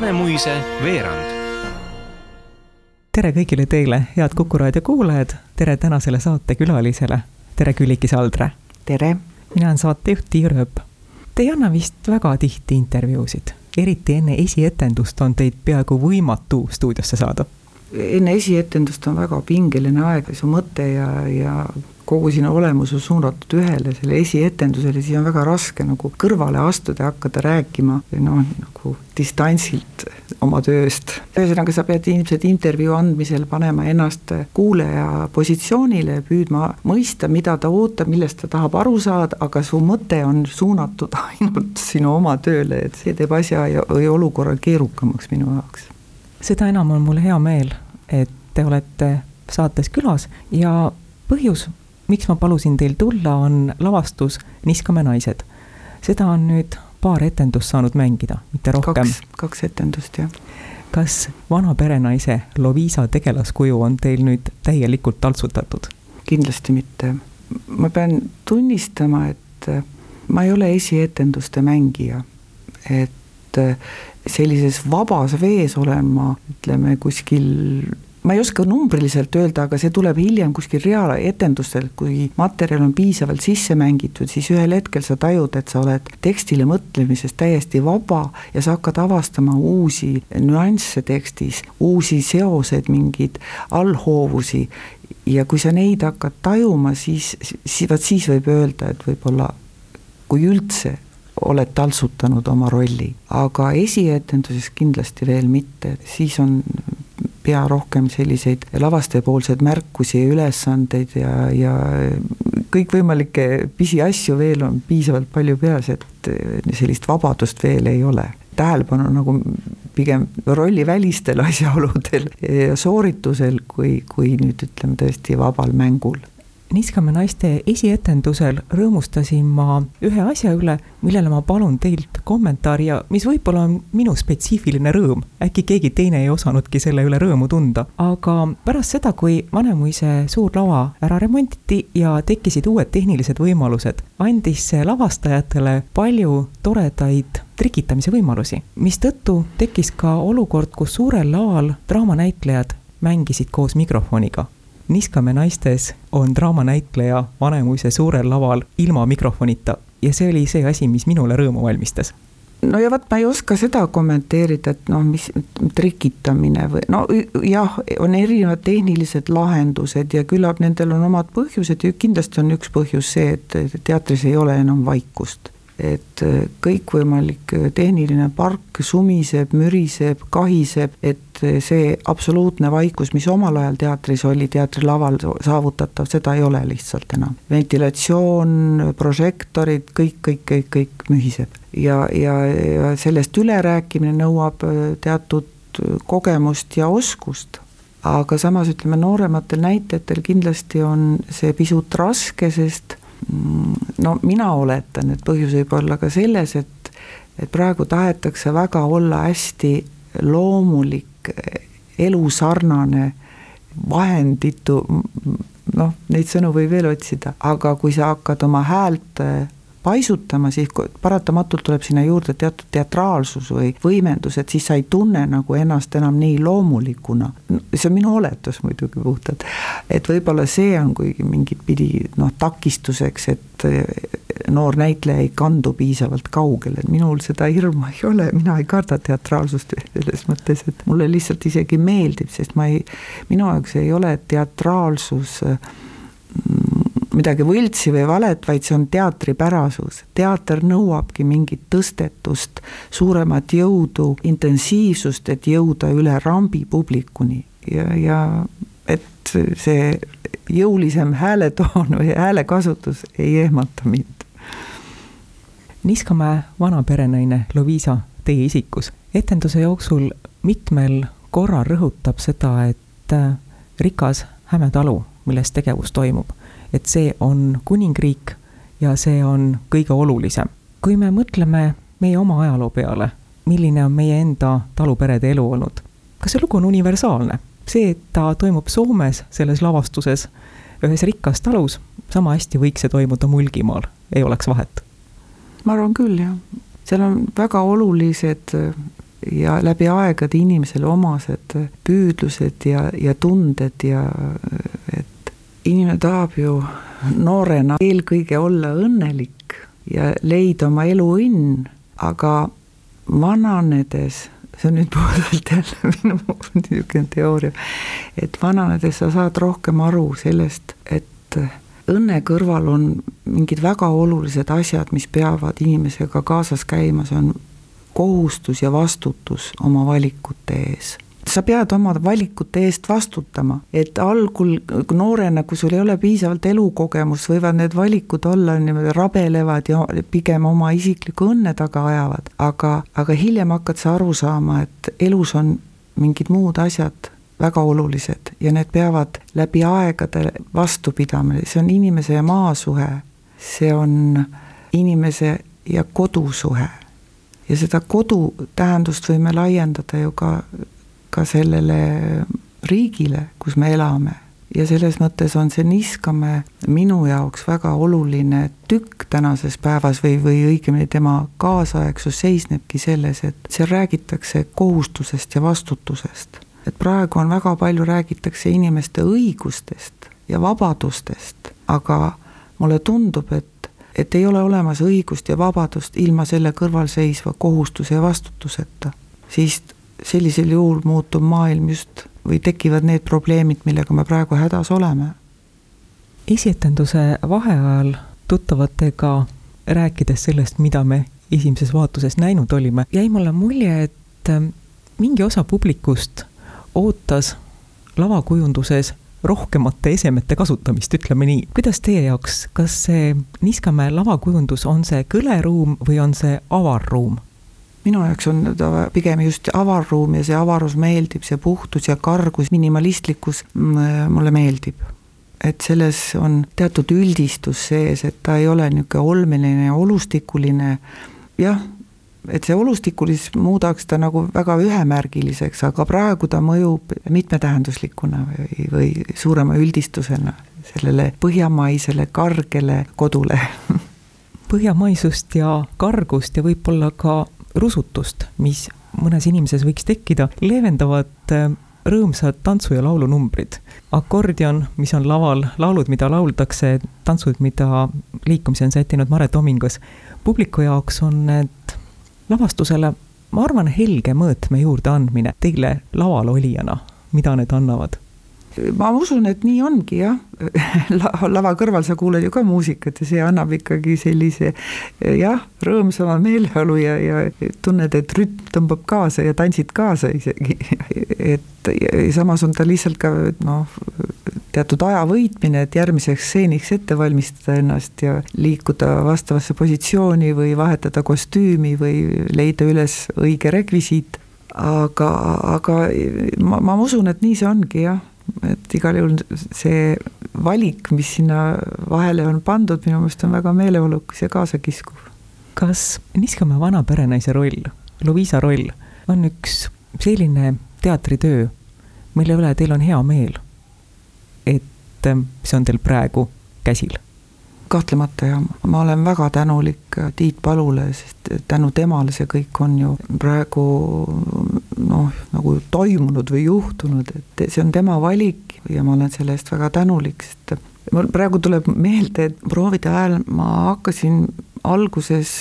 Vanemuise veerand. tere kõigile teile, head Kuku raadio kuulajad, tere tänasele saatekülalisele. tere, Külliki Saldre. tere. mina olen saatejuht Tiir Ööp. Te ei anna vist väga tihti intervjuusid, eriti enne esietendust on teid peaaegu võimatu stuudiosse saada enne esietendust on väga pingeline aeg, su mõte ja, ja kogu sinu olemus on suunatud ühele selle esietendusele, siis on väga raske nagu kõrvale astuda ja hakata rääkima noh, nagu distantsilt oma tööst. ühesõnaga, sa pead ilmselt intervjuu andmisel panema ennast kuulaja positsioonile, püüdma mõista, mida ta ootab, millest ta tahab aru saada, aga su mõte on suunatud ainult sinu oma tööle, et see teeb asja ja, või olukorra keerukamaks minu jaoks. seda enam on mul hea meel, et te olete saates külas ja põhjus, miks ma palusin teil tulla, on lavastus Niskame naised. seda on nüüd paar etendust saanud mängida, mitte rohkem. kaks, etendust, jah. kas vana perenaise Loviisa tegelaskuju on teil nüüd täielikult taltsutatud? kindlasti mitte. ma pean tunnistama, et ma ei ole esietenduste mängija, et sellises vabas vees olen ma, ütleme kuskil ma ei oska numbriliselt öelda, aga see tuleb hiljem kuskil reaaletendustel, kui materjal on piisavalt sisse mängitud, siis ühel hetkel sa tajud, et sa oled tekstile mõtlemises täiesti vaba ja sa hakkad avastama uusi nüansse tekstis, uusi seoseid, mingeid allhoovusi. ja kui sa neid hakkad tajuma, siis, siis vot siis võib öelda, et võib-olla kui üldse oled taltsutanud oma rolli, aga esietenduses kindlasti veel mitte, siis on pea rohkem selliseid lavastajapoolseid märkusi ja ülesandeid ja, ja kõikvõimalikke pisiasju veel on piisavalt palju peas, et sellist vabadust veel ei ole. tähelepanu nagu pigem rollivälistel asjaoludel ja sooritusel, kui, kui nüüd ütleme tõesti vabal mängul Niiskame naiste esietendusel rõõmustasin ma ühe asja üle, millele ma palun teilt kommentaari ja mis võib-olla on minu spetsiifiline rõõm. äkki keegi teine ei osanudki selle üle rõõmu tunda, aga pärast seda, kui Vanemuise suur lava ära remonditi ja tekkisid uued tehnilised võimalused, andis see lavastajatele palju toredaid trikitamise võimalusi, mistõttu tekkis ka olukord, kus suurel laval draamanäitlejad mängisid koos mikrofoniga Niskame naistes on draamanäitleja Vanemuise suurel laval ilma mikrofonita ja see oli see asi, mis minule rõõmu valmistas. No ja vot, ma ei oska seda kommenteerida, et noh, mis trikitamine või no jah, on erinevad tehnilised lahendused ja küllap nendel on omad põhjused ja kindlasti on üks põhjus see, et teatris ei ole enam vaikust et äh, kõikvõimalik äh, tehniline park sumiseb, müriseb, kahiseb, et äh, see absoluutne vaikus, mis omal ajal teatris oli, teatrilaval saavutatav, seda ei ole lihtsalt enam. ventilatsioon, prožektorid, kõik, kõik, kõik, kõik mühiseb. ja, ja, ja sellest ülerääkimine nõuab teatud kogemust ja oskust aga samas ütleme, noorematel näitlejatel kindlasti on see pisut raske, sest no mina oletan, et põhjus võib olla ka selles, et, et praegu tahetakse väga olla hästi loomulik, elusarnane, vahenditu, noh, neid sõnu võib veel otsida, aga kui sa hakkad oma häält paisutama, siis paratamatult tuleb sinna juurde teatud teatraalsus või võimendus, et siis sa ei tunne nagu ennast enam nii loomulikuna. see on minu oletus muidugi puhtalt, et võib-olla see on kuigi mingit pidi noh, takistuseks, et noor näitleja ei kandu piisavalt kaugele, minul seda hirmu ei ole, mina ei karda teatraalsust selles mõttes, et mulle lihtsalt isegi meeldib, sest ma ei, minu jaoks ei ole teatraalsus mm, midagi võltsi või valet, vaid see on teatripärasus. teater nõuabki mingit tõstetust, suuremat jõudu, intensiivsust, et jõuda üle rambi publikuni ja, ja et see jõulisem hääletoon või häälekasutus ei ehmata mind. Niskamäe vana perenaine Loviisa teie isikus etenduse jooksul mitmel korral rõhutab seda, et äh, rikas Häme talu, milles tegevus toimub, et see on kuningriik ja see on kõige olulisem. kui me mõtleme meie oma ajaloo peale, milline on meie enda taluperede elu olnud, kas see lugu on universaalne? see, et ta toimub Soomes selles lavastuses ühes rikkas talus, sama hästi võiks see toimuda Mulgimaal, ei oleks vahet ma arvan küll, jah. seal on väga olulised äh, ja läbi aegade inimesele omased äh, püüdlused ja, ja tunded ja äh, et inimene tahab ju noorena eelkõige olla õnnelik ja leida oma eluõnn, aga vananedes, see on nüüd puhtalt jälle minu niisugune teooria, et vananedes sa saad rohkem aru sellest, et õnne kõrval on mingid väga olulised asjad, mis peavad inimesega kaasas käima, see on kohustus ja vastutus oma valikute ees sa pead oma valikute eest vastutama, et algul noorena, kui sul ei ole piisavalt elukogemust, võivad need valikud olla niimoodi rabelevad ja pigem oma isikliku õnne taga ajavad, aga, aga hiljem hakkad sa aru saama, et elus on mingid muud asjad väga olulised ja need peavad läbi aegade vastu pidama, see on inimese ja maa suhe, see on inimese ja kodu suhe. ja seda kodu tähendust võime laiendada ju ka, ka sellele riigile, kus me elame. Ja selles mõttes on see Niskamäe minu jaoks väga oluline tükk tänases päevas või, või õigemini tema kaasaegsus seisnebki selles, et seal räägitakse kohustusest ja vastutusest. Et praegu on väga palju, räägitakse inimeste õigustest ja vabadustest, aga mulle tundub, et, et ei ole olemas õigust ja vabadust ilma selle kõrvalseisva kohustuse ja vastutuseta, siis sellisel juhul muutub maailm just või tekivad need probleemid, millega me praegu hädas oleme. esietenduse vaheajal tuttavatega rääkides sellest, mida me esimeses vaatuses näinud olime, jäi mulle mulje, et mingi osa publikust ootas lavakujunduses rohkemate esemete kasutamist, ütleme nii. kuidas teie jaoks, kas see Niskamäe lavakujundus, on see kõleruum või on see avarruum? Minu jaoks on ta pigem just avarruum ja see avarus meeldib, see puhtus ja kargus, minimalistlikkus mm, mulle meeldib. et selles on teatud üldistus sees, et ta ei ole niisugune olmeline ja olustikuline, jah, et see olustikulis muudaks ta nagu väga ühemärgiliseks, aga praegu ta mõjub mitmetähenduslikuna või, või suurema üldistusena sellele põhjamaisele kargele kodule põhjamaisust ja kargust ja võib-olla ka rusutust, mis mõnes inimeses võiks tekkida, leevendavad äh, rõõmsad tantsu- ja laulunumbrid. akordion, mis on laval, laulud, mida lauldakse, tantsud, mida liikumise on sättinud Mare Tomingas. publiku jaoks on need lavastusele, ma arvan, helge mõõtme juurdeandmine teile laval olijana, mida need annavad? Ma usun, et nii ongi jah lava kõrval sa kuuled ju ka muusikat ja see annab ikkagi sellise jah, rõõmsama meeleolu ja, ja tunned, et rütm tõmbab kaasa ja tantsid kaasa isegi. et samas on ta lihtsalt ka noh, teatud aja võitmine, et järgmiseks stseeniks ette valmistada ennast ja liikuda vastavasse positsiooni või vahetada kostüümi või leida üles õige rekvisiit. aga, aga ma, ma usun, et nii see ongi jah, et igal juhul see valik, mis sinna vahele on pandud, minu meelest on väga meeleolukas ja kaasakiskuv. kas Niskamäe vana perenaise roll, Luisa roll, on üks selline teatritöö, mille üle teil on hea meel et ähm, see on teil praegu käsil? kahtlemata jah, ma olen väga tänulik Tiit Palule, sest tänu temale see kõik on ju praegu noh, nagu toimunud või juhtunud, et see on tema valik ja ma olen selle eest väga tänulik, sest mul praegu tuleb meelde, et proovide ajal ma hakkasin alguses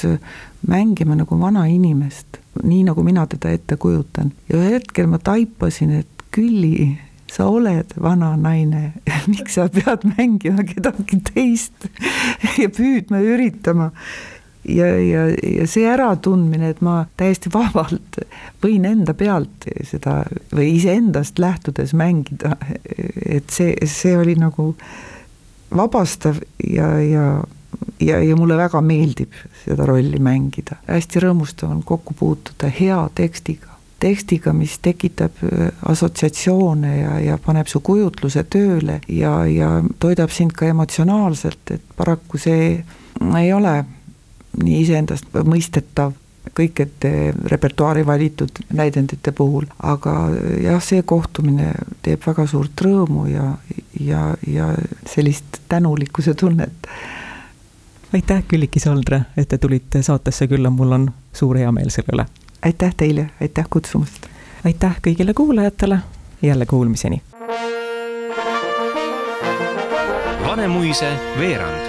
mängima nagu vanainimest, nii nagu mina teda ette kujutan. ja ühel hetkel ma taipasin, et Külli sa oled vana naine, miks sa pead mängima kedagi teist ja püüdma ja üritama. Ja, ja, ja see äratundmine, et ma täiesti vabalt võin enda pealt seda või iseendast lähtudes mängida, et see, see oli nagu vabastav ja, ja ja, ja mulle väga meeldib seda rolli mängida. hästi rõõmustav on kokku puutuda hea tekstiga, tekstiga, mis tekitab äh, assotsiatsioone ja, ja paneb su kujutluse tööle ja, ja toidab sind ka emotsionaalselt, et paraku see ei ole nii iseendast mõistetav kõikide repertuaari valitud näidendite puhul, aga jah, see kohtumine teeb väga suurt rõõmu ja, ja, ja sellist tänulikkuse tunnet. aitäh, Külliki Saldre, et te tulite saatesse külla, mul on suur heameel selle üle. aitäh teile, aitäh kutsumast! aitäh kõigile kuulajatele, jälle kuulmiseni! Vanemuise veerand